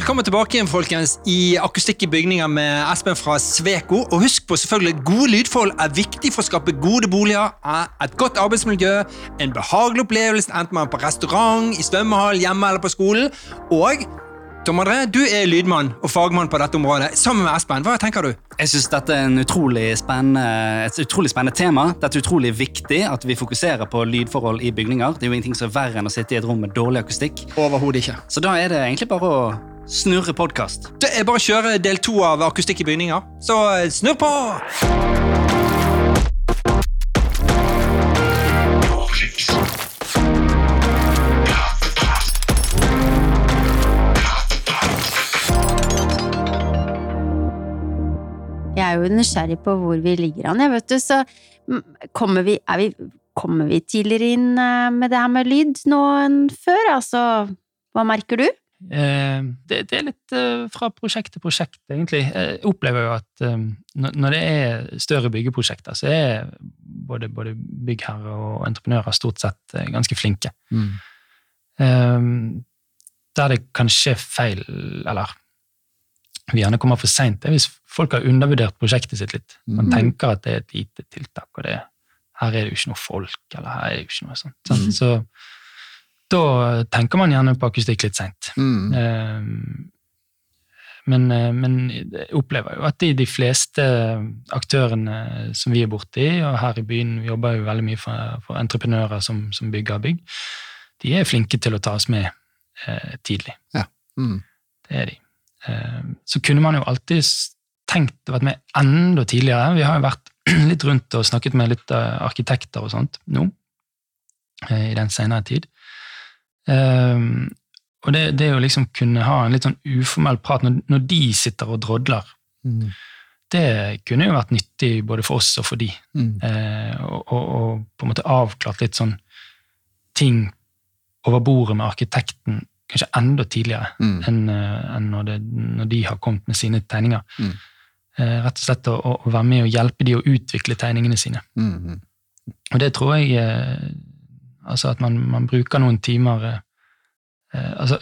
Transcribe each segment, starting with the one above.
Velkommen tilbake igjen folkens, i Akustikk i bygninger med Espen fra Sveko. Og husk på selvfølgelig, Gode lydforhold er viktig for å skape gode boliger, et godt arbeidsmiljø, en behagelig opplevelse enten man er på restaurant, i svømmehall, hjemme eller på skolen. Og Tom André, du er lydmann og fagmann på dette området. Sammen med Espen, hva tenker du? Jeg synes dette er utrolig et utrolig spennende tema. Det er utrolig viktig at vi fokuserer på lydforhold i bygninger. Det er jo ingenting som er verre enn å sitte i et rom med dårlig akustikk. Overhodet ikke. Så da er det egentlig bare å Snurre podkast. Det er bare å kjøre del to av Akustikk i bygninger. Så eh, snurr på! Jeg er jo nysgjerrig på hvor vi ligger an, jeg, vet du, så kommer vi, vi, kommer vi tidligere inn eh, med det her med lyd nå enn før? Altså, hva merker du? Eh, det, det, er litt eh, fra prosjekt til prosjekt, egentlig. Jeg opplever jo at eh, når det er større byggeprosjekter, så er både, både byggherrer og entreprenører stort sett ganske flinke. Mm. Der det kan skje feil, eller vi gjerne kommer for seint, er hvis folk har undervurdert prosjektet sitt litt. Man mm. tenker at det er et lite tiltak, og det, her er det jo ikke noe folk, eller her er det jo ikke noe sånt. Mm. Så da tenker man gjerne på akustikk litt seint. Mm. Eh, men, eh, men, jeg opplever jo at de, de, fleste aktørene som vi er borti, og her i byen vi jobber jo veldig mye for, for entreprenører som, som, bygger bygg, de er flinke til å ta oss med eh, tidlig. Ja. Mm. Det er de. Eh, så kunne man jo alltid tenkt å vært med enda tidligere. Vi har jo vært litt rundt og snakket med litt arkitekter og sånt nå, eh, i den senere tid. Um, og det, det, å liksom kunne ha en litt sånn uformell prat når, når de sitter og drodler, mm. det kunne jo vært nyttig både for oss og for de. Mm. Eh, og, og, og, på en måte avklart litt sånn ting over bordet med arkitekten kanskje enda tidligere mm. enn, uh, enn når, det, når, de har kommet med sine tegninger. Mm. Eh, rett og slett å, å, være med og hjelpe de å utvikle tegningene sine. Mm. Og det tror jeg eh, Altså at man, man bruker noen timer eh, altså,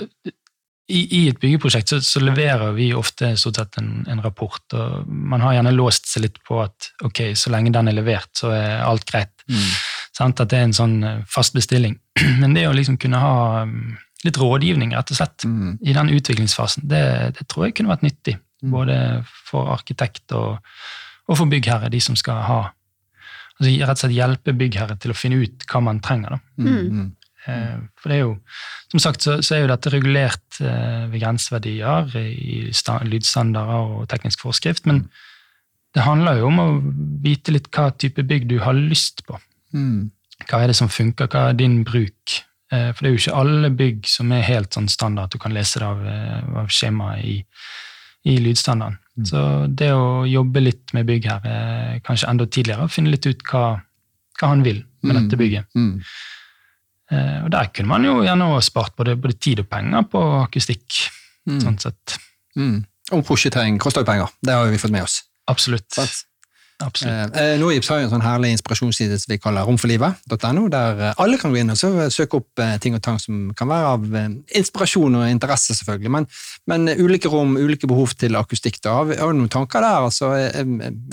i, i, et byggeprosjekt så, så, leverer vi ofte stort sett en, en, rapport, og man har gjerne låst seg litt på at ok, så lenge den er levert, så er alt greit. Mm. At det er en sånn eh, fast bestilling. Men det å liksom kunne ha um, litt rådgivning, rett og slett, mm. i den utviklingsfasen, det, det, tror jeg kunne vært nyttig. Mm. Både for arkitekt og, og for byggherre, de som skal ha altså rett og slett hjelpe byggherre til å finne ut hva man trenger. Da. Mm. mm. Eh, for det er jo, som sagt så, så er jo dette regulert eh, ved grenseverdier i lydstandarder og teknisk forskrift, men det handler jo om å vite litt hva type bygg du har lyst på. Mm. Hva er det som funker, hva er din bruk? Eh, for det er jo ikke alle bygg som er helt sånn standard, at du kan lese det av, av skjemaet i, i lydstandarden. Mm. Så det å jobbe litt med bygg her, er kanskje enda tidligere, og finne litt ut hva, hva han vil med mm. dette bygget. Mm. Eh, og der kunne man jo gjerne spart både, både tid og penger på akustikk. Mm. sånn sett. Mm. Og prosjektering koster jo penger. Det har vi fått med oss. Absolutt. But. Absolutt. Eh, eh Noibs har jo en sånn herlig inspirasjonsside som vi kaller romforlivet.no, der eh, alle kan gå inn og søke opp ting og tang som kan være av inspirasjon og interesse, selvfølgelig. Men, men ulike rom, ulike behov til akustikk. da. Har, du noen tanker der? Altså,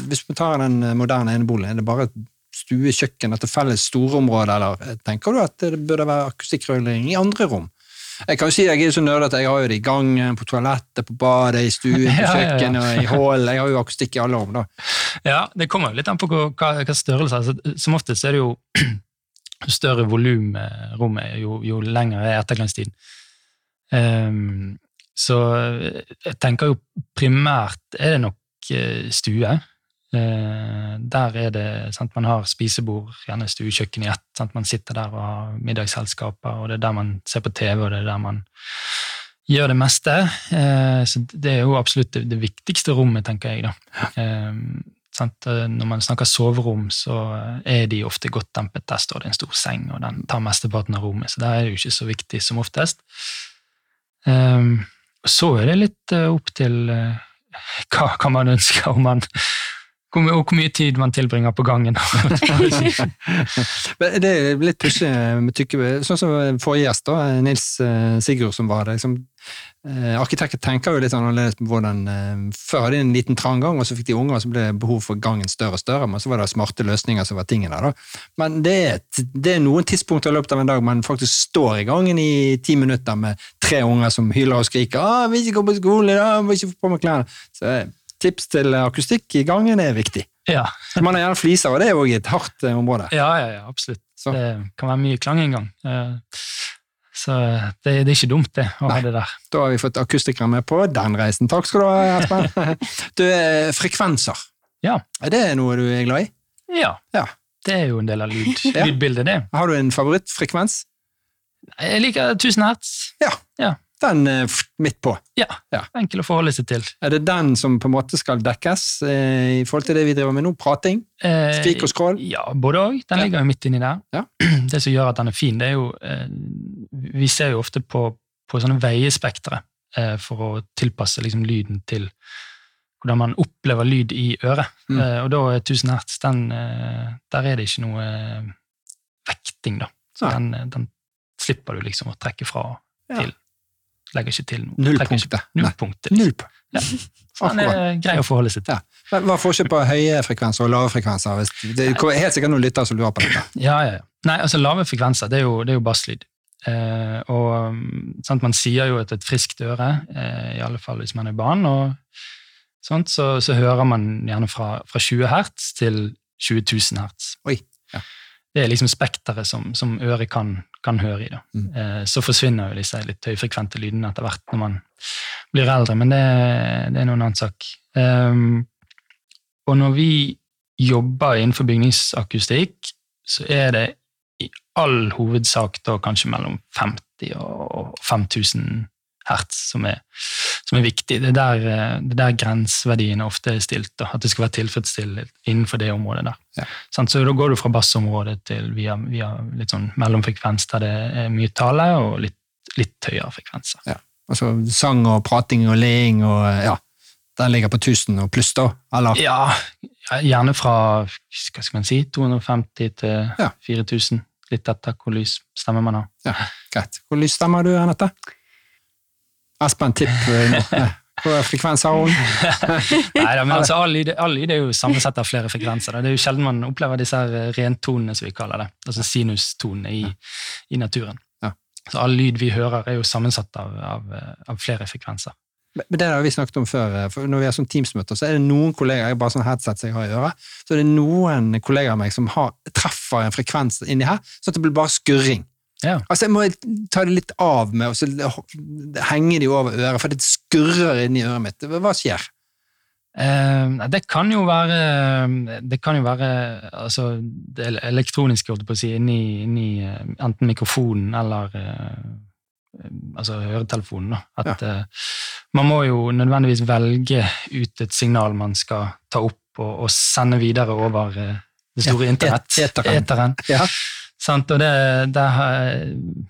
hvis vi tar den moderne eneboligen, er det bare stue, kjøkken, dette felles storområdet, eller tenker du at det burde være akustikkrøyling i andre rom? Jeg kan jo si jeg er så nerd at jeg har jo det i gangen, på toalettet, på badet, i stuen, på kjøkkenet og i hallen. Jeg har jo akustikk i alle rom. da. Ja, det kommer jo litt an på hva, hva størrelse. Altså, som oftest er det jo større volum rommet, jo, jo lenger er ettergangstiden. Um, så jeg tenker jo primært er det nok eh, stue. Eh, der er det sant, Man har spisebord, gjerne stuekjøkken i ett. Sant, man sitter der og har middagsselskaper, og det er der man ser på TV, og det er der man gjør det meste. Eh, så det er jo absolutt det, viktigste rommet, tenker jeg. da. Eh, sant? Når man snakker soverom, så er de ofte godt dempet. Der står det en stor seng, og den tar mesteparten av rommet, så der er det jo ikke så viktig som oftest. Så er det litt opp til hva man ønsker, om man hvor, og hvor mye tid man tilbringer på gangen. Det er litt pussig Sånn som forrige gjest, da, Nils eh, Sigurd, som var der. Liksom, eh, arkitekter tenker jo litt annerledes på hvordan eh, Før hadde de en liten trang gang, og så fikk de unger, og så ble behov for gangen større og større. Men så var det smarte løsninger som var tingen der. da. Men det er, det er noen tidspunkter i løpet av en dag man faktisk står i gangen i ti minutter med tre unger som hyler og skriker ah, 'vil ikke gå på skolen i dag, vil ikke få på meg klærne'. Så tips til akustikk i gangen er viktig. ja. Man har gjerne fliser, og det er jo et hardt eh, område. ja, ja, ja, absolutt. Så. Det kan være mye klang en gang. Eh, Så det, det er ikke dumt, det, å Nei. ha det der. Da har vi fått akustikere med på den reisen. Takk skal du ha, Espen. Du, eh, frekvenser. Ja. Er det noe du er glad i? Ja. Ja. Det er jo en del av lyd, Ja. lydbildet, det. Har du en favorittfrekvens? Jeg liker 1000 hertz. Ja. er f- midt på. Ja. Ja. Enkel å forholde seg til. Er det den som på en måte skal dekkes eh, i forhold til det vi driver med nå? Prating? Eh, Spik og skrål? Ja, både òg. Den ligger jo midt inni der. Ja. Det som gjør at den er fin, det er jo eh, Vi ser jo ofte på, på sånne veiespektre eh, for å tilpasse liksom, lyden til hvordan man opplever lyd i øret. Mm. Eh, og da er 1000 hertz, den, eh, der er det ikke noe eh, vekting, da. Så den, eh, den slipper du liksom å trekke fra Ja. Legger ikke til noe. Nullpunktet. Nullpunktet. Liksom. Null. Ja. Så den er grei å forholde seg til. Ja. Hva er forskjellen på høye frekvenser og lave frekvenser? Hvis- Det er helt sikkert noen lyttere som lurer på dette. Ja, ja, ja. Nei, altså lave frekvenser, det er jo, det er jo basslyd. Eh, og sant, man sier jo at et friskt øre, eh, i alle fall hvis man er barn, og sånt, så, så hører man gjerne fra, fra 20 hertz til 20 000 hertz. Oi, ja. Det er liksom spekteret som, som øret kan, kan høre i. Da. Mm. Eh, så forsvinner jo disse litt høyfrekvente lydene etter hvert når man blir eldre, men det, det er noen annen sak. Um, og når vi jobber innenfor bygningsakustikk, så er det i all hovedsak da kanskje mellom 50 og 5000 hertz som er, som er viktig. Det er der, eh, det er der grenseverdiene ofte er stilt, da, at det skal være tilfredsstilt innenfor det området der. Ja. Så da går du fra bassområdet til via, via litt sånn mellomfrekvens der det er mye tale, og litt, litt høyere frekvenser. Altså sang og prating og leing og ja. Den ligger på 1000 og pluss, da? Eller? Ja, gjerne fra hva skal man si, 250 til Ja. 4000, litt etter hvor lys stemmer man har. Ja, greit. Hvor lys stemmer du, Anette? Espen, tipp nå. Hvor frekvens har hun? Nei, da, men altså, all, lyd, all lyd er jo sammensatt av flere frekvenser. Da. Det er jo sjelden man opplever disse her eh, rentonene, som vi kaller det. Altså sinustonene i, i naturen. Ja. Så all lyd vi hører, er jo sammensatt av, av, eh, av flere frekvenser. Men det har vi snakket om før. eh, for Når vi har sånn Teams-møter, så er det noen kollegaer jeg bare sånn headset som jeg har i øret, så er det noen kollegaer av meg som har, treffer en frekvens inni her, sånn at det blir bare skurring. Ja. Altså Jeg må ta det litt av med, og så henger de over øret, for det skurrer inni øret mitt. Hva skjer? Eh, det kan jo være Det kan jo være altså, det elektroniske, holdt jeg på å si, inni, inni eh, enten mikrofonen eller eh, altså høretelefonen. Da. At eh, man må jo nødvendigvis velge ut et signal man skal ta opp og, og sende videre over det store Ja, internett. et- eteren. Eteren. Ja. Sant? Og det, det,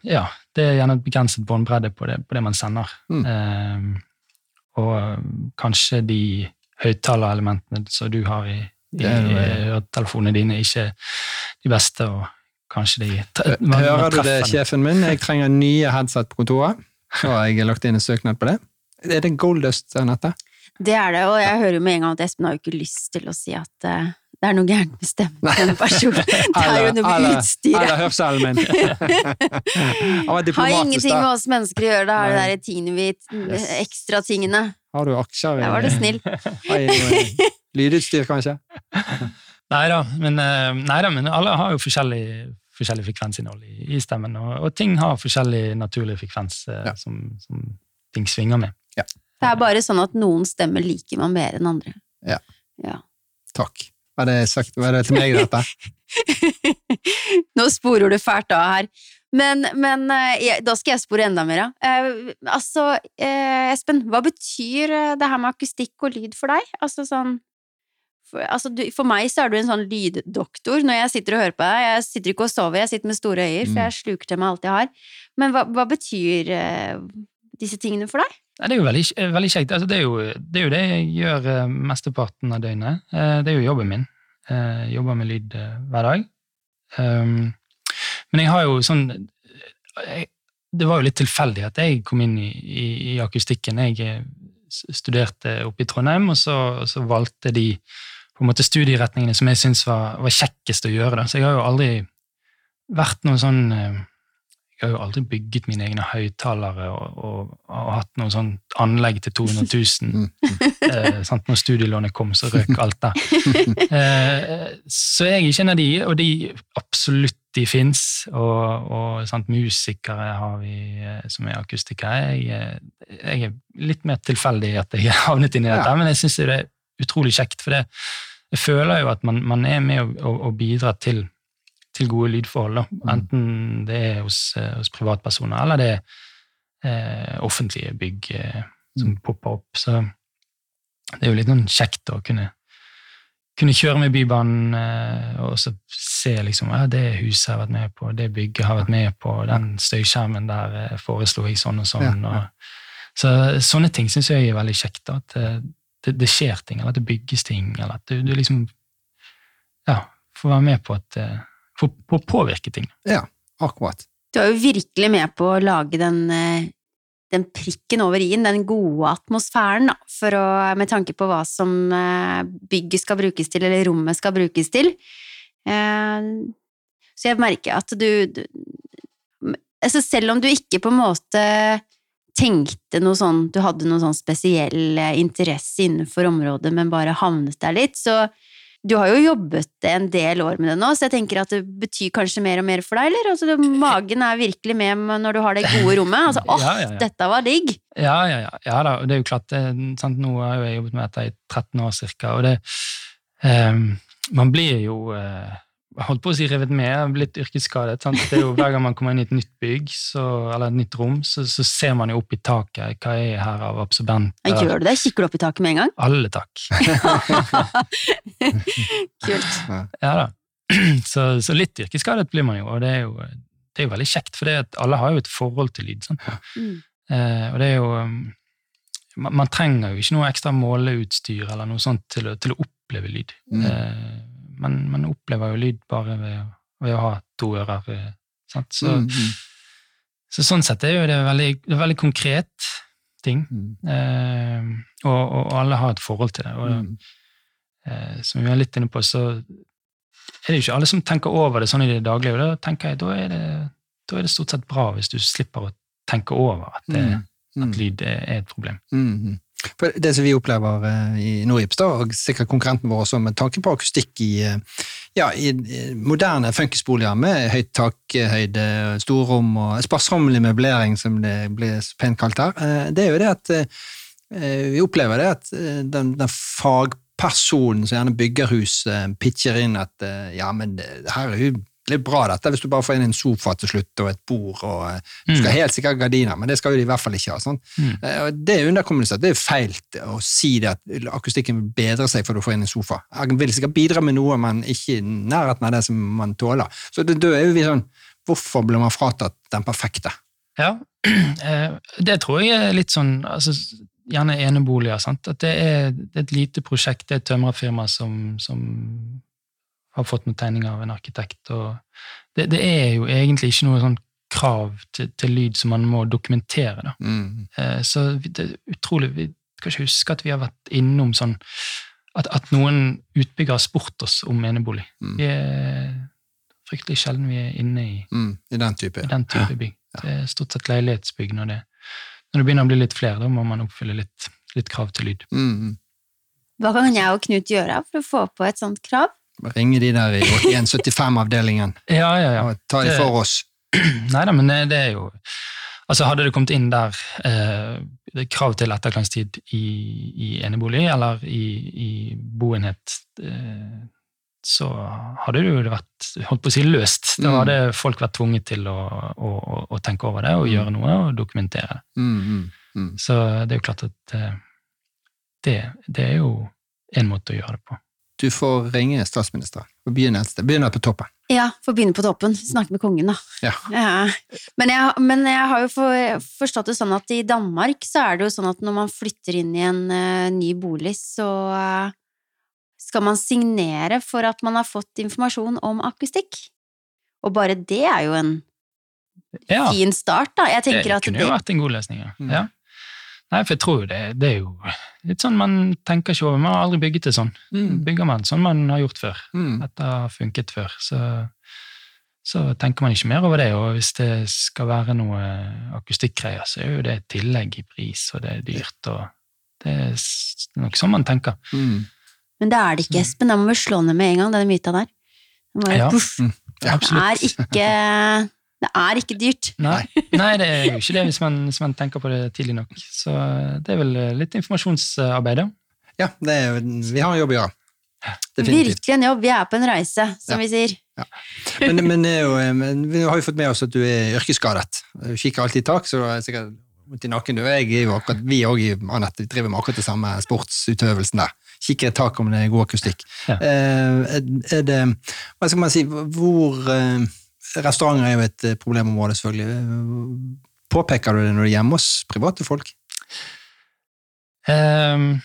ja, det er gjerne et begrenset båndbredde på, det- på det man sender. Mm. Eh, og kanskje de høyttalerelementene som du har i, i eh, høretelefonene dine, ikke de beste, og kanskje de Hører du det, sjefen min? Jeg trenger nye headset på kontoret. Så har jeg lagt inn en søknad på det. Er det Goldust, Anette? Det er det, og jeg hører jo med en gang at Espen har jo ikke lyst til å si at eh, det er noe gærent med stemmen til denne personen. Det er jo noe med utstyret. eller hørselen min. Han var Har ingenting med oss mennesker å gjøre, det er det der tingene vi ekstra tingene. Har du aksjer i Der var du snill. Lydutstyr, kanskje? Nei da, men, eh, men alle har jo forskjellig, forskjellig frekvensinnhold i, i stemmen, og, og ting har forskjellig naturlig frekvens eh, Ja. som, som ting svinger med. Det er bare sånn at noen stemmer liker man mer enn andre. Ja. Ja. Takk. Var det, sagt, var det til meg, dette? Nå sporer du fælt av her. Men, men eh, da skal jeg spore enda mer av. Eh, altså, eh, Espen, hva betyr eh, det her med akustikk og lyd for deg? Altså sånn for, altså, du, for meg så er du en sånn lyddoktor når jeg sitter og hører på deg. Jeg sitter ikke og sover, jeg sitter med store øyer, for Mm. jeg sluker til meg alt jeg har. Men hva, hva betyr eh, disse tingene for deg? Nei, det er jo veldig, eh, veldig kjekt. Altså, det, er jo, det er jo det jeg gjør eh, mesteparten av døgnet. Eh, Det er jo jobben min. Jeg jobber med lyd eh, hver dag. Um, men jeg har jo sånn Det var jo litt tilfeldig at jeg kom inn i, i, i akustikken. Jeg eh, studerte oppe i Trondheim, og så, så valgte de på en måte studieretningene som jeg syntes var, var kjekkest å gjøre. Da. Så jeg har jo aldri vært noe sånn eh, Jeg har jo aldri bygget mine egne høyttalere og, og, og hatt noe sånn anlegg til 200 000. eh, sant? Når studielånet kom, så røk alt der. Eh, så jeg er ikke en av de, og de absolutt de fins. Og, og sant? musikere har vi eh, som er akustikere. Jeg, er- jeg er litt mer tilfeldig i at jeg har havnet inn i dette, Ja. men jeg syns det er utrolig kjekt. For det, jeg føler jo at man, man er med og, og å bidra til, til gode lydforhold. Da. Enten det er hos, eh, hos privatpersoner, eller det er eh, offentlige bygg eh, som popper opp. Så det er jo litt noen kjekt å kunne, kunne kjøre med Bybanen eh, og så se liksom ja, det huset har vært med på, det bygget har vært med på, den støyskjermen der eh, foreslo jeg sånn og sånn. Ja, ja. Og, så sånne ting syns jeg er veldig kjekt. Da, at eh, det, det skjer ting, eller at det bygges ting, eller at du, du liksom ja, får være med på at Får på å påvirke ting. Ja, akkurat. Du er jo virkelig med på å lage den, eh, den prikken over i-en, den gode atmosfæren, da, for å, med tanke på hva som eh, bygget skal brukes til, eller rommet skal brukes til. Eh, Så jeg merker at du, du altså Selv om du ikke på en måte tenkte noe sånn, du hadde noe sånn spesiell interesse innenfor området, men bare havnet der litt, så du har jo jobbet en del år med det nå, så jeg tenker at det betyr kanskje mer og mer for deg, eller? Altså, magen er virkelig med når du har det gode rommet. Altså, åh, Ja, ja, ja. dette var digg! Ja, ja, ja. ja da, det er jo klart, det, sant? Nå har jeg jobbet med dette i 13 år cirka, og det um, Man blir jo eh, jeg holdt på å si revet med, blitt yrkesskadet. Sant? Det er jo Hver gang man kommer inn i et nytt bygg, så, eller et nytt rom, så, så ser man jo opp i taket. Hva er her av absorbenter? Gjør du det? Kikker du opp i taket med en gang? Alle takk. Kult. Ja da. Så, så litt yrkesskadet blir man jo, og det er jo, det er jo veldig kjekt, for alle har jo et forhold til lyd. Sant? Mm. Eh, og det er jo um, man, man trenger jo ikke noe ekstra måleutstyr eller noe sånt til å, til å oppleve lyd. Mm. Eh, man, man opplever jo lyd bare ved, ved å ha to ører. eh, Sant? Så, Mm, -hmm. så sånn sett er jo det veldig, det veldig konkret ting, mm, eh, og, og alle har et forhold til det. Og, mm. eh, som vi var litt inne på, så er det jo ikke alle som tenker over det sånn i det daglige, og da tenker jeg da er det, da er det stort sett bra hvis du slipper å tenke over at, det, Mm, mm. at lyd er er et problem. Mhm. For det som vi opplever eh, i Nordips, da, og sikkert konkurrenten vår også, med tanke på akustikk i, eh, ja, i moderne funkisboliger med høyt takhøyde, storrom og sparsommelig møblering, som det blir pent kalt her, eh, det er jo det at vi opplever det at den, den fagpersonen som gjerne bygger hus, eh, pitcher inn at ja, men her er jo litt bra dette, hvis du bare får inn en sofa til slutt og et bord og eh, du skal Mm. helt sikkert ha gardiner, men det skal jo de i hvert fall ikke ha. sånn. Mm. Eh, Det er underkommunisert. Det er feil å si det at akustikken vil bedre seg for du får inn en sofa. Den vil sikkert bidra med noe, men ikke i nærheten av det som man tåler. Så det- da er jo vi sånn Hvorfor blir man fratatt den perfekte? Ja, eh, det tror jeg er litt sånn altså, Gjerne eneboliger. sant? At det er, det er et lite prosjekt, det er et tømrerfirma som, som har fått noen tegninger av en arkitekt. og det, det er jo egentlig ikke noe sånn krav til, til lyd som man må dokumentere. da. Mm. Eh, Så det er utrolig Vi kan ikke huske at vi har vært innom sånn at, at noen utbyggere har spurt oss om enebolig. Mm. Vi er fryktelig sjelden vi er inne i, Mm. I den type. i den type bygg. Det er stort sett leilighetsbygg når det, når det begynner å bli litt flere. Da må man oppfylle litt, litt krav til lyd. Mm. Hva kan jeg og Knut gjøre for å få på et sånt krav? Ringe de der i 8175-avdelingen Ja, ja, ja. og ta de for oss. Nei da, men det, er jo Altså Hadde det kommet inn der eh, krav til etterklangstid i, i enebolig eller i, i boenhet, eh, så hadde det jo vært holdt på å si løst. Da Mm. hadde folk vært tvunget til å, å, å, å tenke over det og Mm. gjøre noe og dokumentere det. Mm, mm, mm. Så det er jo klart at eh, det, det er jo en måte å gjøre det på. Du får ringe statsministeren og begynne et sted. Begynne på toppen. Ja, få begynne på toppen. Snakke med kongen, da. Ja. Men, jeg, men jeg har jo for, forstått det sånn at i Danmark så er det jo sånn at når man flytter inn i en uh, ny bolig, så uh, skal man signere for at man har fått informasjon om akustikk. Og bare det er jo en Ja, fin start, da. Jeg det tenker at kunne det, jo vært en god løsning, ja. Mm. Ja. Nei, for jeg tror jo det, det er jo litt sånn man tenker ikke over. Man har aldri bygget det sånn. Mm. Bygger man sånn man har gjort før. Mm. Dette har funket før. Så, så tenker man ikke mer over det. Og hvis det skal være noe akustikkgreier, så er jo det et tillegg i pris, og det er dyrt. og Det er nok sånn man tenker. Mm. men det er det ikke, Espen. Da må vi slå ned med en gang, den myta der. Det må Ja. puff. Det Absolutt. er ikke Det er ikke dyrt. Nei, nei, det er jo ikke det hvis man, hvis man tenker på det tidlig nok. Så det er vel litt informasjonsarbeid, da. Ja, det er, vi har en jobb å gjøre. Definitivt. Virkelig en jobb. Vi er på en reise, som Ja. vi sier. Men, men, det er jo, eh, men vi har jo fått med oss at du er yrkesskadet. Du kikker alltid i tak, så du er sikkert vondt i nakken. Du, jeg er jo akkurat, vi òg Anette driver med akkurat det samme sportsutøvelsen der. Kikker i tak om det er god akustikk. Ja. Eh, er, er det Hva skal man si hvor eh, Restauranter er jo et eh, problemområde, selvfølgelig. Påpeker du det når du er hjemme hos private folk? Um,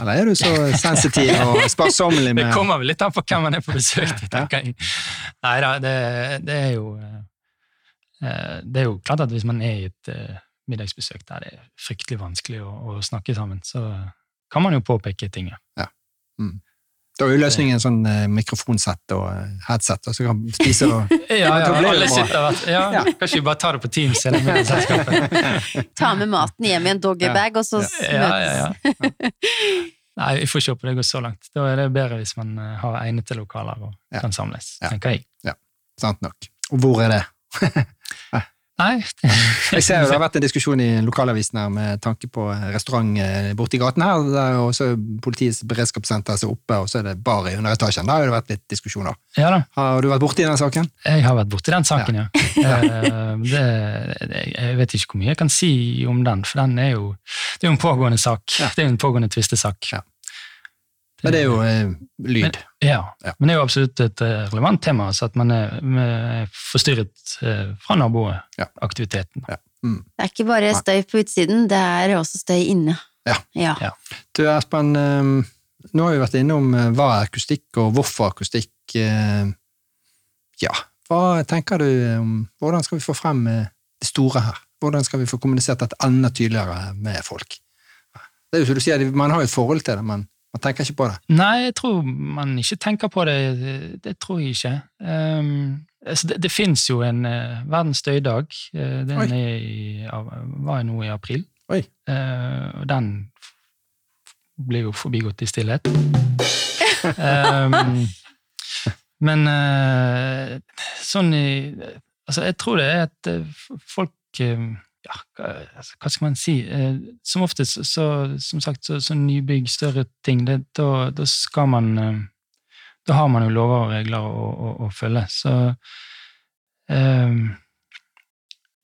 Eller er du så sensitiv og sparsommelig det kommer vel litt an på hvem man er på besøk til, tenker jeg. Nei da, det, det er jo eh, Det er jo klart at hvis man er i et eh, middagsbesøk der det er fryktelig vanskelig å, å snakke sammen, så kan man jo påpeke ting. ja. Da er jo løsningen sånn eh, mikrofonsett og eh, headset, og så kan man spise og Ja, ja, alle sitter og ja, Ja. Kanskje vi bare tar det på Teams eller middagsselskapet. Ta med maten hjem i en doggybag, og så Ja, ja, ja. møtes. Nei, vi får ikke håpe det går så langt. Da er det bedre hvis man eh, har egnede lokaler og Ja. kan samles, Ja. tenker jeg. Ja, Sant nok. Og hvor er det? Nei, Jeg ser jo Det har vært en diskusjon i lokalavisen her med tanke på restaurant eh, borti gaten her. Der også Politiets beredskapssenter er oppe, og så er det bar i underetasjen. Der har det vært litt diskusjoner. ja da. Har du vært borti den saken? Jeg har vært borti den saken, ja. ja. det, det, jeg vet ikke hvor mye jeg kan si om den, for den er jo Det er jo en pågående sak. Ja. Det er jo en pågående tvistesak. Ja. Men det er jo eh, lyd. Ja. Ja. men det er jo absolutt et eh, relevant tema, så at man er, er forstyrret eh, fra Ja. ja. Mm. Det er ikke bare støy på utsiden, det er også støy inne. Ja. ja. Ja. Du Espen, eh, nå har vi vært innom eh, hva er akustikk, og hvorfor akustikk. eh, Ja, hva tenker du om Hvordan skal vi få frem eh, det store her? Hvordan skal vi få kommunisert dette enda tydeligere med folk? Det er jo som du sier, Man har jo et forhold til det, men man tenker ikke på det. Nei, jeg tror man ikke tenker på det. Det, det tror jeg ikke. Um, altså det det fins jo en uh, verdens støydag. Uh, den er i, av, var nå i april. Oi. Uh, og den ble jo forbigått i stillhet. um, men uh, sånn i Altså, jeg tror det er at folk ja, hva, altså, hva skal man si? Eh, som oftest, så, som sagt, så, så nybygg, større ting, det, da, da skal man eh, Da har man jo lover og regler å, å, å følge. Så eh,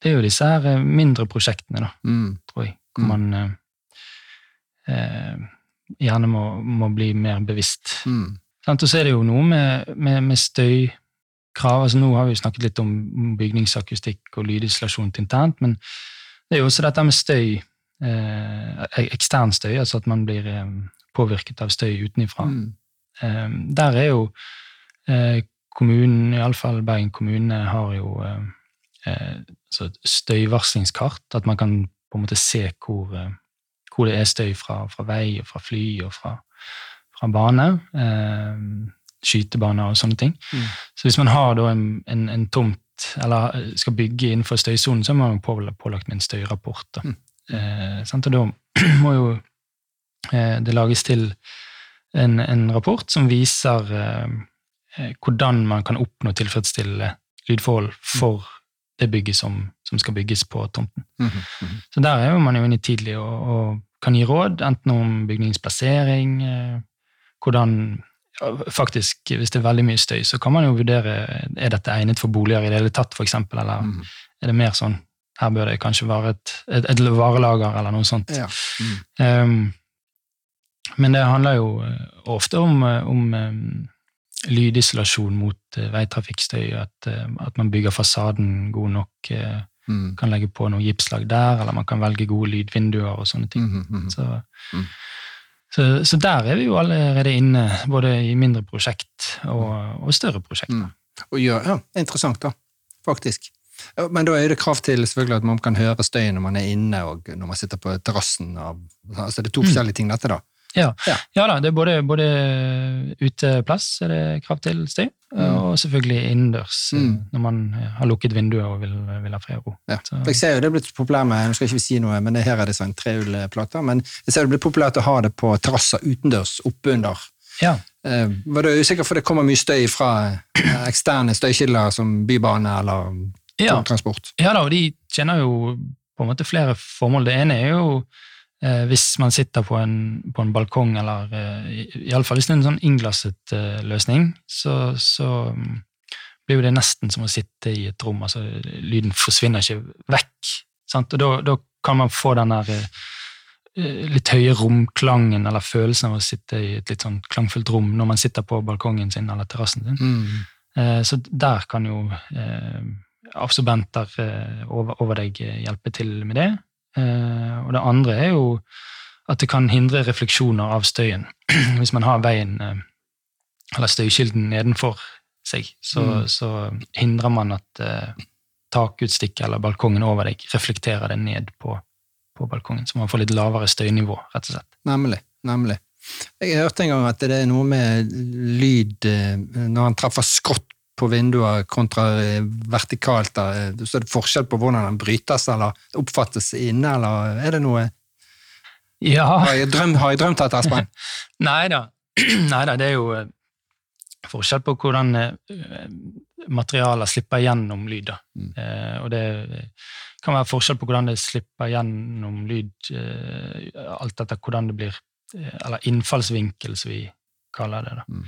Det er jo disse her eh, mindre prosjektene, da, Mm. tror jeg, hvor Mm. man eh, gjerne må, må bli mer bevisst. Mm. Og så er det jo noe med, med, med støykrav. Altså, nå har vi snakket litt om bygningsakustikk og lydisolasjon internt, men det er jo også dette med støy, eh, ekstern støy, altså at man blir eh, påvirket av støy utenifra. Mm. Eh, der er jo eh, kommunen, iallfall Bergen kommune, har jo eh, eh, så et støyvarslingskart, at man kan på en måte se hvor, hvor det er støy fra, fra vei og fra fly og fra, fra bane. Eh, skytebaner og sånne ting. Mm. Så hvis man har da en, en, en tomt, eller eh, skal bygge innenfor støysonen, så må man pålagt med en støyrapport. Da. Mm. Eh, sant? Og da må jo eh, det lages til en, en rapport som viser eh, eh, hvordan man kan oppnå tilfredsstillende lydforhold for det bygget som, som skal bygges på tomten. Mm Mhm. Så der er jo man jo inne tidlig og, og kan gi råd, enten om bygningsplassering, eh, hvordan Faktisk, hvis det er veldig mye støy, så kan man jo vurdere er dette egnet for boliger i det hele tatt, for eksempel, eller mm. er det mer sånn her bør det kanskje være et, et, et varelager eller noe sånt. Ja. Mm. Um, men det handler jo eh, ofte om, eh, om um, lydisolasjon mot uh, veitrafikkstøy, at, uh, at man bygger fasaden god nok, Uh, Mm. kan legge på noe gipslag der, eller man kan velge gode lydvinduer og sånne ting. Mhm. Så, Mm. Så, så der er vi jo allerede inne, både i mindre prosjekt og, og større prosjekt. Mm. Og ja, ja, interessant, da. Faktisk. Men da er det krav til selvfølgelig at man kan høre støyen når man er inne og når man sitter på terrassen. Altså det er to Mm. forskjellige ting, dette, da. Ja. Ja. ja da, det er både, både uteplass er det krav til støy, Mm. og selvfølgelig innendørs eh, Mm. når man har lukket vinduet og vil, vil ha fred og ro. Ja. Jeg ser jo det er blitt populært med nå skal jeg ikke si noe, men her er det sånn trehjulplater, men jeg ser det blitt populært å ha det på terrasser utendørs, oppunder. Ja, Eh, var du usikker for det kommer mye støy fra eh, eksterne støykilder som bybane eller ja. transport? Ja da, og de tjener jo på en måte flere formål. Det ene er jo eh, hvis man sitter på en, på en balkong, eller eh, iallfall hvis det er en sånn innglasset eh, løsning, så, så mm, blir jo det nesten som å sitte i et rom. altså Lyden forsvinner ikke vekk. Sant? Og da, da kan man få den der eh, litt høye romklangen, eller følelsen av å sitte i et litt sånn klangfullt rom når man sitter på balkongen sin eller terrassen sin. Mm. Eh, Så der kan jo eh, absorbenter eh, over, over deg eh, hjelpe til med det. Eh, Og det andre er jo at det kan hindre refleksjoner av støyen. Hvis man har veien, eh, eller støykilden nedenfor seg, så, Mm. så hindrer man at eh, takutstikket eller balkongen over deg reflekterer det ned på, på balkongen, så man får litt lavere støynivå, rett og slett. Nemlig. Nemlig. Jeg hørte en gang at det er noe med lyd eh, når han treffer skrått på vinduet kontra eh, vertikalt. da, eh, Så er det forskjell på hvordan den brytes eller oppfattes inne, eller er det noe Ja, Har jeg, drøm, har jeg drømt dette, Espen? Nei da. Nei da, det er jo eh, forskjell på hvordan materialer slipper gjennom lyd. Da. Mm. Eh, og det kan være forskjell på hvordan det slipper gjennom lyd, eh, alt etter hvordan det blir Eller innfallsvinkel, som vi kaller det. Da. Mm.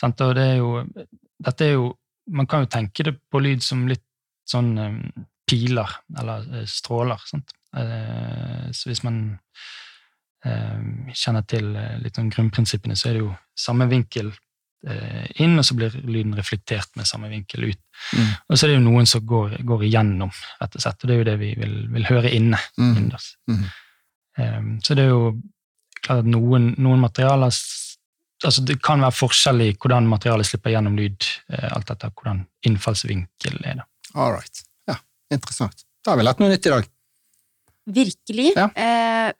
Sant? Og det er jo Dette er jo Man kan jo tenke det på lyd som litt sånn eh, piler, eller eh, stråler. Sant? Eh, så hvis man kjenner til litt om grunnprinsippene, så er det jo samme vinkel inn, og så blir lyden reflektert med samme vinkel ut. Mm. Og så er det jo noen som går, går igjennom, rett og slett, og det er jo det vi vil, vil høre inne Mm. Mm. Så det er jo klart at noen, noen materialer Altså det kan være forskjell i hvordan materialet slipper gjennom lyd, eh, alt etter hvordan innfallsvinkel er. det. All right. Ja, interessant. Da har vi lært noe nytt i dag. Virkelig. Ja. Eh,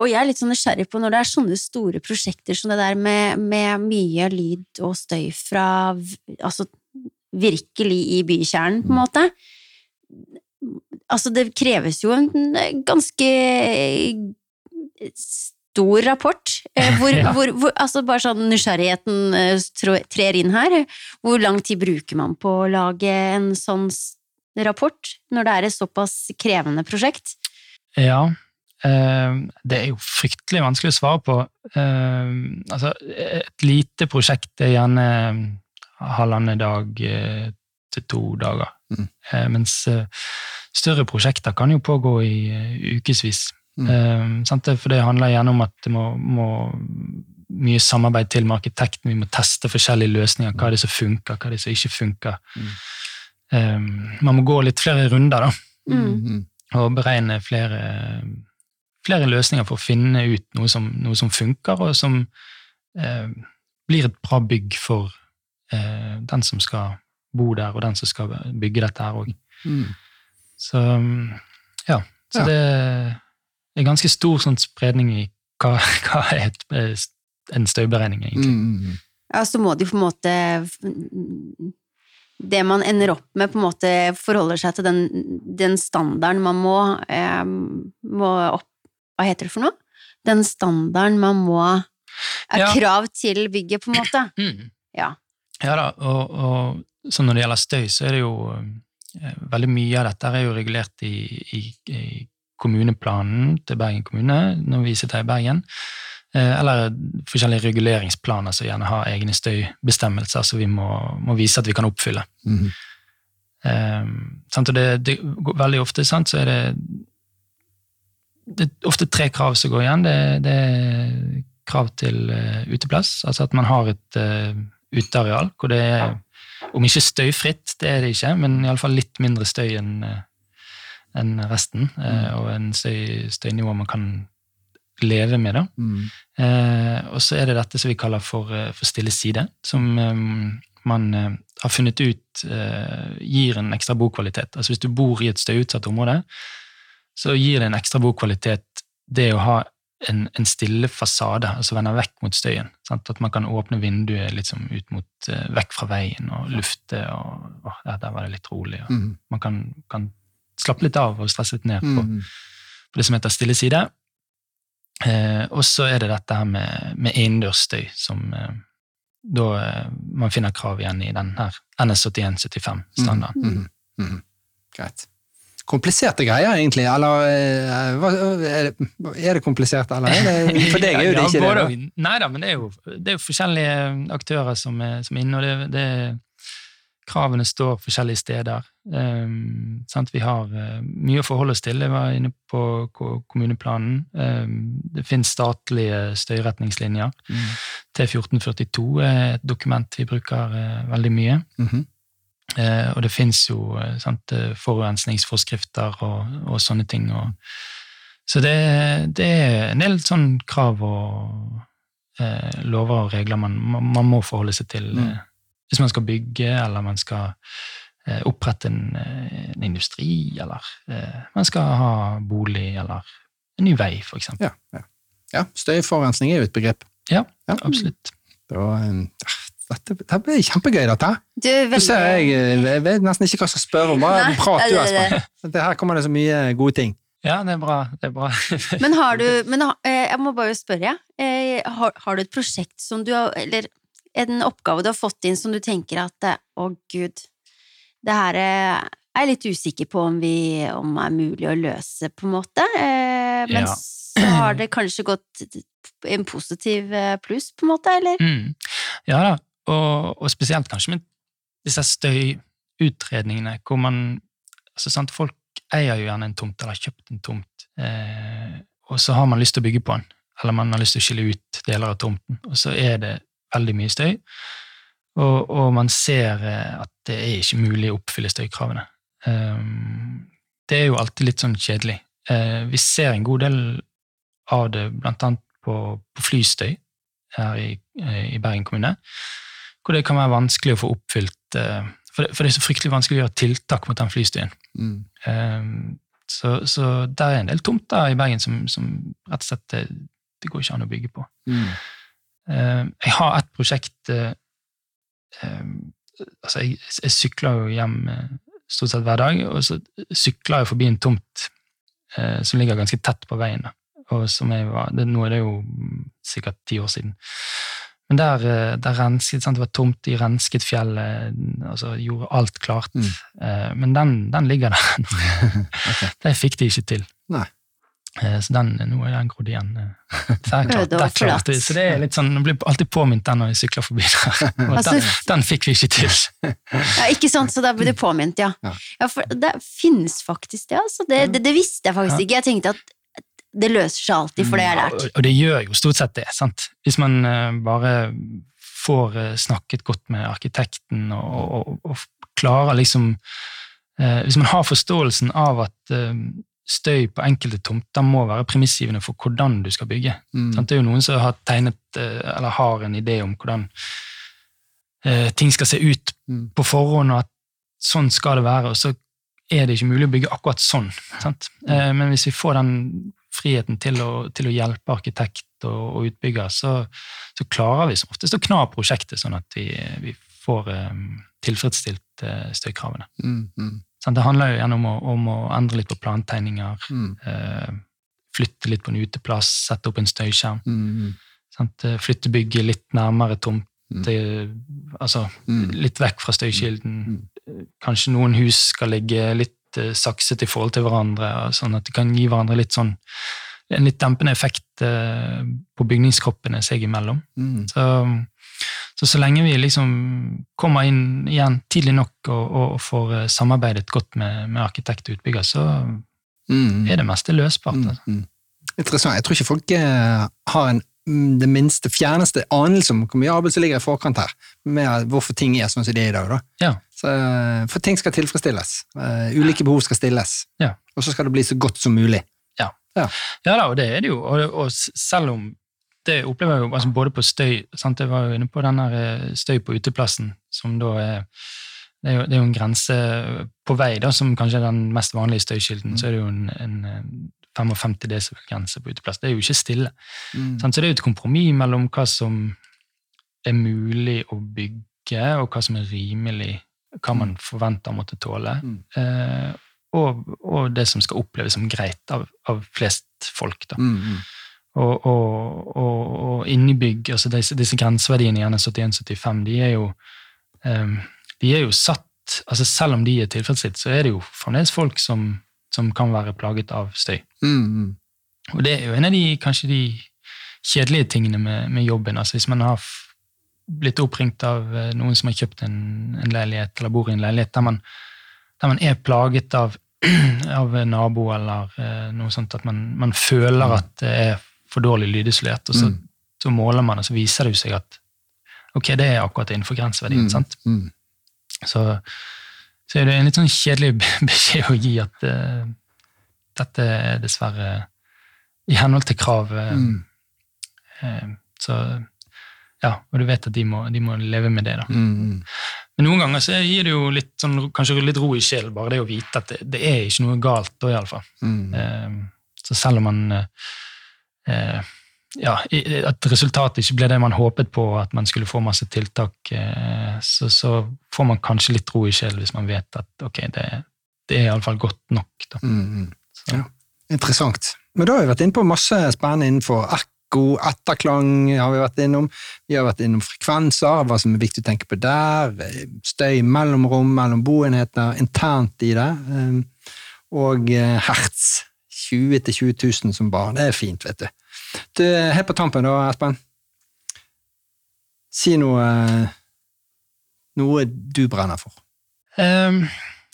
og jeg er litt sånn nysgjerrig på når det er sånne store prosjekter som det der med, med mye lyd og støy fra Altså virkelig i bykjernen, på en måte. Altså, det kreves jo en ganske stor rapport. eh, Hvor, Ja. hvor, hvor, altså bare sånn nysgjerrigheten eh, trå- trer inn her. Hvor lang tid bruker man på å lage en sånn rapport når det er et såpass krevende prosjekt? Ja, eh, det er jo fryktelig vanskelig å svare på. Eh, altså, et lite prosjekt er gjerne halvannen dag eh, til to dager. Mm. Eh, mens eh, større prosjekter kan jo pågå i ukevis. Mm. Sant? For det handler gjerne om at det må, må mye samarbeid til med arkitekten. Vi må teste forskjellige løsninger. Hva er det som funker, hva er det som ikke funker. Mm. Eh, man må gå litt flere runder, da Mm. Mm. og beregne flere, flere løsninger for å finne ut noe som, noe som funker, og som eh, blir et bra bygg for eh, den som skal bo der, og den som skal bygge dette her òg. Mm. Så mm, ja. Så Ja. det er ganske stor sånn spredning i hva, hva er et, eh, en støyberegning, egentlig. Mm. Mm. Ja, så må de på en måte Det man ender opp med, på en måte forholder seg til den, den standarden man må, eh, må opp Hva heter det for noe? Den standarden man må Er Ja. krav til bygget, på en måte. Mm. Ja. Ja da, og, og så når det gjelder støy, så er det jo eh, veldig mye av dette er jo regulert i, i, i kommuneplanen til Bergen kommune, når vi sitter i Bergen. Eh, eller forskjellige reguleringsplaner som gjerne har egne støybestemmelser som vi må, må vise at vi kan oppfylle. Mm. Eh, sant, og det, det, veldig ofte sant, så er det det er ofte tre krav som går igjen. Det, det er krav til uh, uteplass, altså at man har et, uh, uteareal, hvor det er om ikke støyfritt, det er det ikke, men iallfall litt mindre støy enn eh, enn resten, eh, og en støy, støynivå man kan leve med. da. Mm. Eh, og så er det dette som vi kaller for, eh, for stille side, som eh, man eh, har funnet ut eh, gir en ekstra bokvalitet. Altså Hvis du bor i et støyutsatt område, så gir det en ekstra bokvalitet det å ha en, en stille fasade, altså vende vekk mot støyen. Sant? At man kan åpne vinduet liksom ut mot, vekk fra veien og lufte. og åh, ja, Der var det litt rolig. Mm. Man kan, kan slappe litt av og stresse litt ned på, Mm. på det som heter stille side. Eh, og så er det dette her med, med innendørsstøy, som eh, da eh, man finner krav igjen i den her NS8175-standarden. Mm. Mm. Mm. Greit. Kompliserte greier, egentlig. Eller eh, er, det, er det komplisert, eller er det For deg er jo det ikke det. Da. Nei da, men det er jo, det er jo forskjellige aktører som er, som er inne, og det, det, kravene står forskjellige steder. Um, sant? Vi har uh, mye å forholde oss til. Jeg var inne på kommuneplanen. Um, det finnes statlige støyretningslinjer. Mm. T1442 er et dokument vi bruker uh, veldig mye. Mm -hmm. uh, og det fins jo sant, forurensningsforskrifter og, og sånne ting. Og, så det, det er en del sånn krav og lover og regler man, man, man må forholde seg til Mm. Hvis man skal bygge, eller man skal eh, opprette en, eh, en industri, eller eh, man skal ha bolig, eller en ny vei, for eksempel. Ja, ja. ja, støyforurensning er jo et begrep. Ja, Ja. absolutt. Det var en dette, dette blir kjempegøy, dette. Du, veldig ser jeg, jeg vet nesten ikke hva jeg skal spørre om. Bare Nei, prat du. Espen. Det her kommer det så mye gode ting. Ja, det er bra. Det er bra. Men har du men, Jeg må bare spørre, har, har du et prosjekt som du har Eller en oppgave du har fått inn som du tenker at eh, Å, gud, det her eh, er jeg litt usikker på om, vi, om er mulig å løse, på en måte. Eh, Men Ja. så har det kanskje gått en positiv pluss, på en måte, eller? Mm. Ja da, og, og spesielt kanskje med disse støyutredningene, hvor man altså sant, Folk eier jo gjerne en tomt, eller har kjøpt en tomt, eh, og så har man lyst til å bygge på den, eller man har lyst til å skille ut deler av tomten, og så er det veldig mye støy, og, og man ser eh, at det er ikke mulig å oppfylle støykravene. Um, det er jo alltid litt sånn kjedelig. Eh, vi ser en god del av det blant annet på, på flystøy her i, eh, i Bergen kommune, hvor det kan være vanskelig å få oppfylt eh, For det, for det er så fryktelig vanskelig å gjøre tiltak mot den flystøyen. Mm. Eh, Så, så der er en del tomter i Bergen som, som rett og slett det, det går ikke an å bygge på. Mm. Eh, Jeg har et prosjekt eh, eh, Altså, jeg, jeg sykler jo hjem stort sett hver dag, og så sykler jeg forbi en tomt som ligger ganske tett på veien. Og som jeg var, det, nå er det jo sikkert ti år siden. Men der, der rensket, sant? det var tomt, de rensket fjellet, altså gjorde alt klart. Mm. Men den, den ligger der. Det fikk de ikke til. Nei. Eh, Så den, nå er den grodd igjen. eh. Så, klart, det, vi. så det er litt sånn, jeg blir alltid påminnet den når jeg sykler forbi der. Altså- den, den fikk vi ikke til. Ja, ikke sant, så da blir du påminnet, ja. Ja. For det finnes faktisk det, altså. Det, det, det visste jeg faktisk Ja. ikke. Jeg tenkte at det løser seg alltid, for det jeg har lært. Og, det gjør jo stort sett det. sant? Hvis man eh, bare får snakket godt med arkitekten og, og, og, klarer liksom Hvis man har forståelsen av at støy på enkelte tomter må være premissgivende for hvordan du skal bygge. Mm. Det er jo noen som har tegnet, eh, eller har en idé om hvordan eh, ting skal se ut Mm. på forhånd, og at sånn skal det være, og så er det ikke mulig å bygge akkurat sånn. Sant? Eh, men hvis vi får den friheten til å, til å hjelpe arkitekt og, og utbygger, så, så klarer vi som oftest å kna prosjektet, sånn at vi, vi får eh, tilfredsstilt støykravene. Mm. Mm. Det handler jo gjerne om å, om å endre litt på plantegninger, Mm. eh, flytte litt på en uteplass, sette opp en støyskjerm. Mm. Flytte bygget litt nærmere tomt. Mm. eh, Altså Mm. litt vekk fra støykilden. Mm. Eh, Kanskje noen hus skal ligge litt eh, sakset i forhold til hverandre, sånn at de kan gi hverandre litt sånn en litt dempende effekt eh, på bygningskroppene seg imellom. Mm. Så, så så lenge vi liksom kommer inn igjen tidlig nok og, og, og får eh, samarbeidet godt med, med arkitekt og utbygger, så Mm. er det meste løsbart. Mm. Altså. Mm. Interessant. Jeg tror ikke folk eh, har en mm, det minste, fjerneste anelse om hvor mye arbeid som ligger i forkant her, med hvorfor ting er sånn som de er i dag. da. Ja. Så, eh, for ting skal tilfredsstilles. Uh, ulike behov skal stilles. Ja. Og så skal det bli så godt som mulig. Ja da, og det er det jo. Og, og selv om det opplever jeg jo altså både på støy sant? Jeg var jo inne på den eh, støy på uteplassen, som da er det er, jo, det er jo en grense på vei, da, som kanskje er den mest vanlige støykilden. Så er det jo en, en eh, 55 desibel-grense på uteplass. Det er jo ikke stille. Mm. Sant? Så det er jo et kompromiss mellom hva som er mulig å bygge, og hva som er rimelig, hva man forventer å måtte tåle. Mm. Eh, og, og det som skal oppleves som greit av, av flest folk. Da. Mm, mm. Og, og, og, og innebygg, altså disse, disse grenseverdiene i NS 71-75, de er jo um, de er jo satt altså Selv om de er tilfredsstilt, så er det jo fremdeles folk som, som kan være plaget av støy. Mm, mm. Og det er jo en av de, kanskje de kjedelige tingene med, med jobben. altså Hvis man har blitt oppringt av eh, noen som har kjøpt en, en leilighet, eller bor i en leilighet der man, der man er plaget av, av nabo eller eh, noe sånt, at man, man føler at det er for dårlig lydisolert, og så, Mm. så måler man, og så viser det jo seg at ok, det er akkurat innenfor grenseverdien. Mm, sant? mm. Så, så er det en litt sånn kjedelig beskjed å gi at uh, dette er dessverre i henhold til krav. Uh, så ja, og du vet at de må, de må leve med det. da. Mm. Men noen ganger så gir det jo litt, sånn, kanskje litt ro i sjelen, bare det å vite at det, det er ikke noe galt da, iallfall. Mm. Eh, så selv om man eh, ja, At resultatet ikke ble det man håpet på, at man skulle få masse tiltak, eh, så, så får man kanskje litt ro i sjelen hvis man vet at ok, det, det er iallfall godt nok. Da. Mm, mm. Så, Ja. Interessant. Men da har vi vært inne på masse spennende innenfor ekko, etterklang har vi vært innom. Vi har vært innom frekvenser, hva som er viktig å tenke på der. eh, Støy mellom rom, mellom boenheter, internt i det. eh, Og eh, hertz. 20 000-20 000 som barn. Det er fint, vet du. du helt på tampen da, Espen. Si noe eh, Noe du brenner for. Um,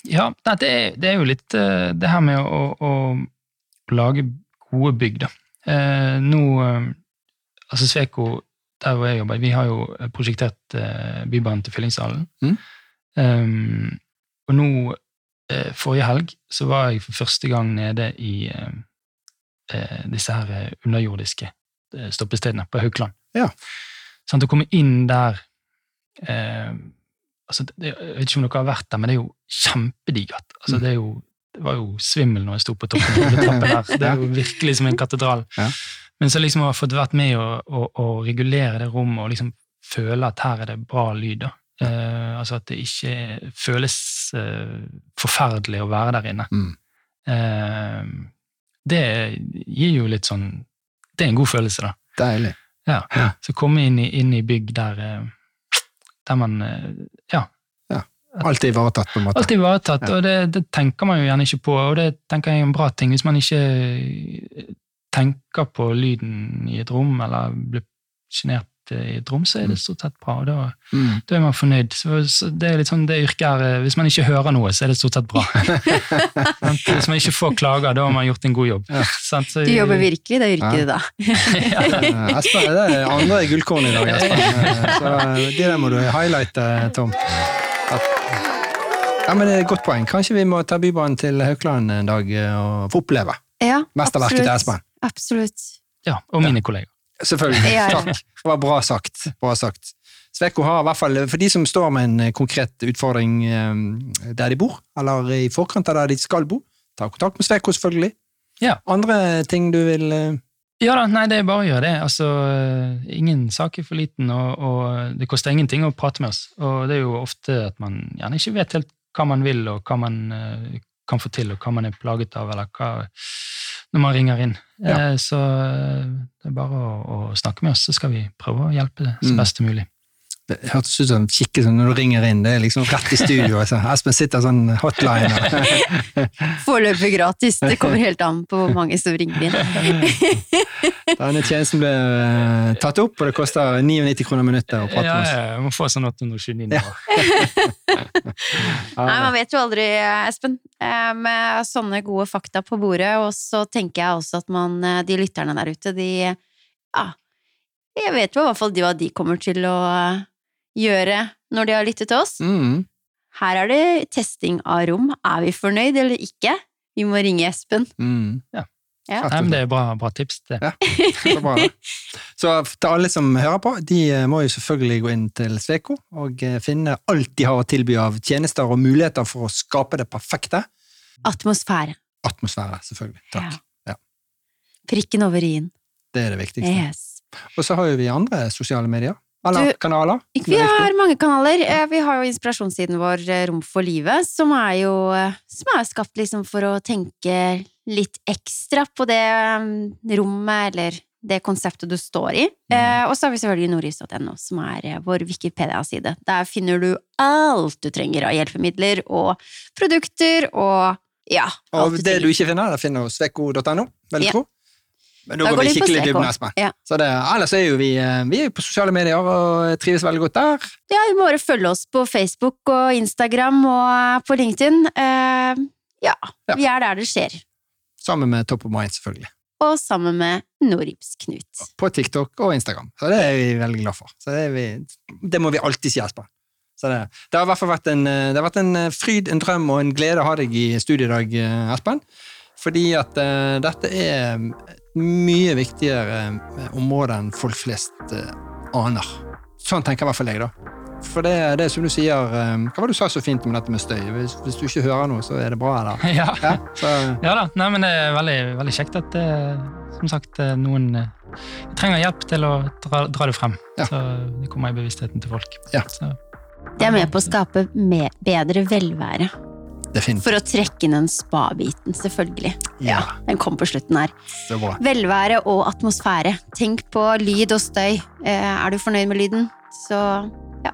ja, det er, det er jo litt eh, det her med å, å, å lage gode bygg, da. Uh, nå eh, Altså Sveko, der hvor jeg jobber, vi har jo prosjektert uh, Bybanen til Fyllingsdalen. Mm. Um, og nå, eh, forrige helg, så var jeg for første gang nede i eh, eh, disse her eh, underjordiske eh, stoppestedene på Haukeland. Ja. Sånn, å komme inn der eh, altså, det, Jeg vet ikke om dere har vært der, men det er jo kjempedigert. Altså, Mm. det, jo, det var jo svimmel når jeg sto på toppen av trappen der. Det er jo virkelig som en katedral. Ja. Men så liksom har fått vært med å, å, å regulere det rommet og liksom føle at her er det bra lyd. da. Eh, altså at det ikke føles uh, forferdelig å være der inne. Mm. Uh, det gir jo litt sånn Det er en god følelse, da. Deilig. Ja. Ja. Så komme inn i, inn i bygg der, der man eh, Ja, Alt er ivaretatt, på en måte. alt er ivaretatt, Ja. og det, det tenker man jo gjerne ikke på, og det tenker jeg er en bra ting. Hvis man ikke tenker på lyden i et rom, eller blir sjenert i et rom, så er det stort sett bra, da, Mm. da er man fornøyd. Så, så det er litt sånn, det yrket er, eh, Hvis man ikke hører noe, så er det stort sett bra. Hvis man ikke får klager, da har man gjort en god jobb. Sant? Så- Du jobber virkelig i det yrket Ja. da. ja. Espen, det er andre gullkorn i dag, Espen. Eh, Så det der må du highlighte, Tom. Ja, men det er et godt poeng. Kanskje vi må ta Bybanen til Haukeland en dag eh, og få oppleve Ja, mesterverket til. Espen. Absolutt. Ja, og mine kolleger. Selvfølgelig. Ja, ja. Takk. Det var bra sagt. Bra sagt. Svekko har i hvert fall, for de som står med en eh, konkret utfordring eh, der de bor, eller i forkant av der de skal bo, ta kontakt med Svekko, selvfølgelig. Ja. Andre ting du vil eh, Ja da, nei, det er bare å gjøre det. Altså, ingen sak er for liten, og, og det koster ingenting å prate med oss. Og det er jo ofte at man gjerne ikke vet helt hva man vil, og hva man kan få til, og hva man er plaget av, eller hva når man ringer inn. Ja. Eh, Så eh, det er bare å, å snakke med oss, så skal vi prøve å hjelpe det så Mm. best mulig. Det hørtes ut som kikke sånn når du ringer inn. Det er liksom rett i studio. Altså. Espen sitter sånn hotline. Foreløpig gratis. Det kommer helt an på hvor mange som ringer inn. Denne tjenesten ble eh, tatt opp, og det koster 99 kroner minuttet å prate Ja, med oss. ja, jeg må få sånn 829 nå. Nei, man vet jo aldri, Espen. Eh, Med sånne gode fakta på bordet, og så tenker jeg også at man, eh, de lytterne der ute, de ja, jeg vet jo i hvert fall hva de kommer til å eh, gjøre når de har lyttet til oss. Mm. Her er det testing av rom. Er vi fornøyd eller ikke? Vi må ringe Espen. Mm. Ja. Ja. Nei, men det er bra, bra tips. det. Ja. Så bra. Så til alle som hører på, de eh, må jo selvfølgelig gå inn til Sveko og eh, finne alt de har å tilby av tjenester og muligheter for å skape det perfekte. Atmosfære. Atmosfære, selvfølgelig. Takk. Ja. Prikken over i-en. Det er det viktigste. Yes. Og så har jo vi andre sosiale medier. Eller Du- kanaler. Vi har mange kanaler. Eh, Vi har jo inspirasjonssiden vår eh, Rom for livet, som er jo eh, som er skapt liksom for å tenke litt ekstra på det rommet, eller det konseptet du står i. Eh, og så har vi selvfølgelig nordlys.no, som er vår Wikipedia-side. Der finner du alt du trenger av hjelpemidler og produkter og ja, Og det du ikke finner, der finner du svekko.no, vil jeg Ja. tro. Men da Da går vi skikkelig Sveko. dybden, Espen. Ja. Det, ellers er jo vi, eh, vi er på sosiale medier og trives veldig godt der. Ja, vi må bare følge oss på Facebook og Instagram og på LinkedIn. Uh, ja, Ja. vi er der det skjer. Sammen med Top of Mind, selvfølgelig. Og sammen med Norips-Knut. På TikTok og Instagram. Så det er vi veldig glad for. Så det, vi, det må vi alltid si, Espen. Så det, det har i hvert fall vært en, eh, det har vært en eh, fryd, en drøm og en glede å ha deg i studio i dag, eh, Espen. Fordi at uh, dette er mye viktigere eh, område enn folk flest eh, aner. Sånn tenker i hvert fall jeg, da. For det, det er som du sier eh, Hva var det du sa så fint om dette med støy? Hvis, hvis du ikke hører noe, så er det bra, eller? Ja. Ja, ja da. Nei, men det er veldig, veldig kjekt at det, som sagt, noen trenger hjelp til å dra, dra det frem. Ja. Så det kommer i bevisstheten til folk. Ja. Så, Det er med på å skape bedre velvære. Definitivt. For å trekke inn den spa-biten, selvfølgelig. Ja. Den kom på slutten her. Velvære og atmosfære. Tenk på lyd og støy. Eh, er du fornøyd med lyden, så ja.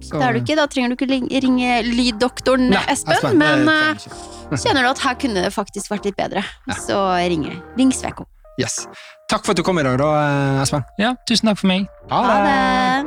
Så. Det er du ikke. Da trenger du ikke ringe lyddoktoren, Nei, Espen. Men eh, kjenner du at her kunne det faktisk vært litt bedre, ja. så ring, ring Sveko. Yes. Takk for at du kom i dag, da, eh, Espen. Ja, tusen takk for meg. Ha det. Ha det.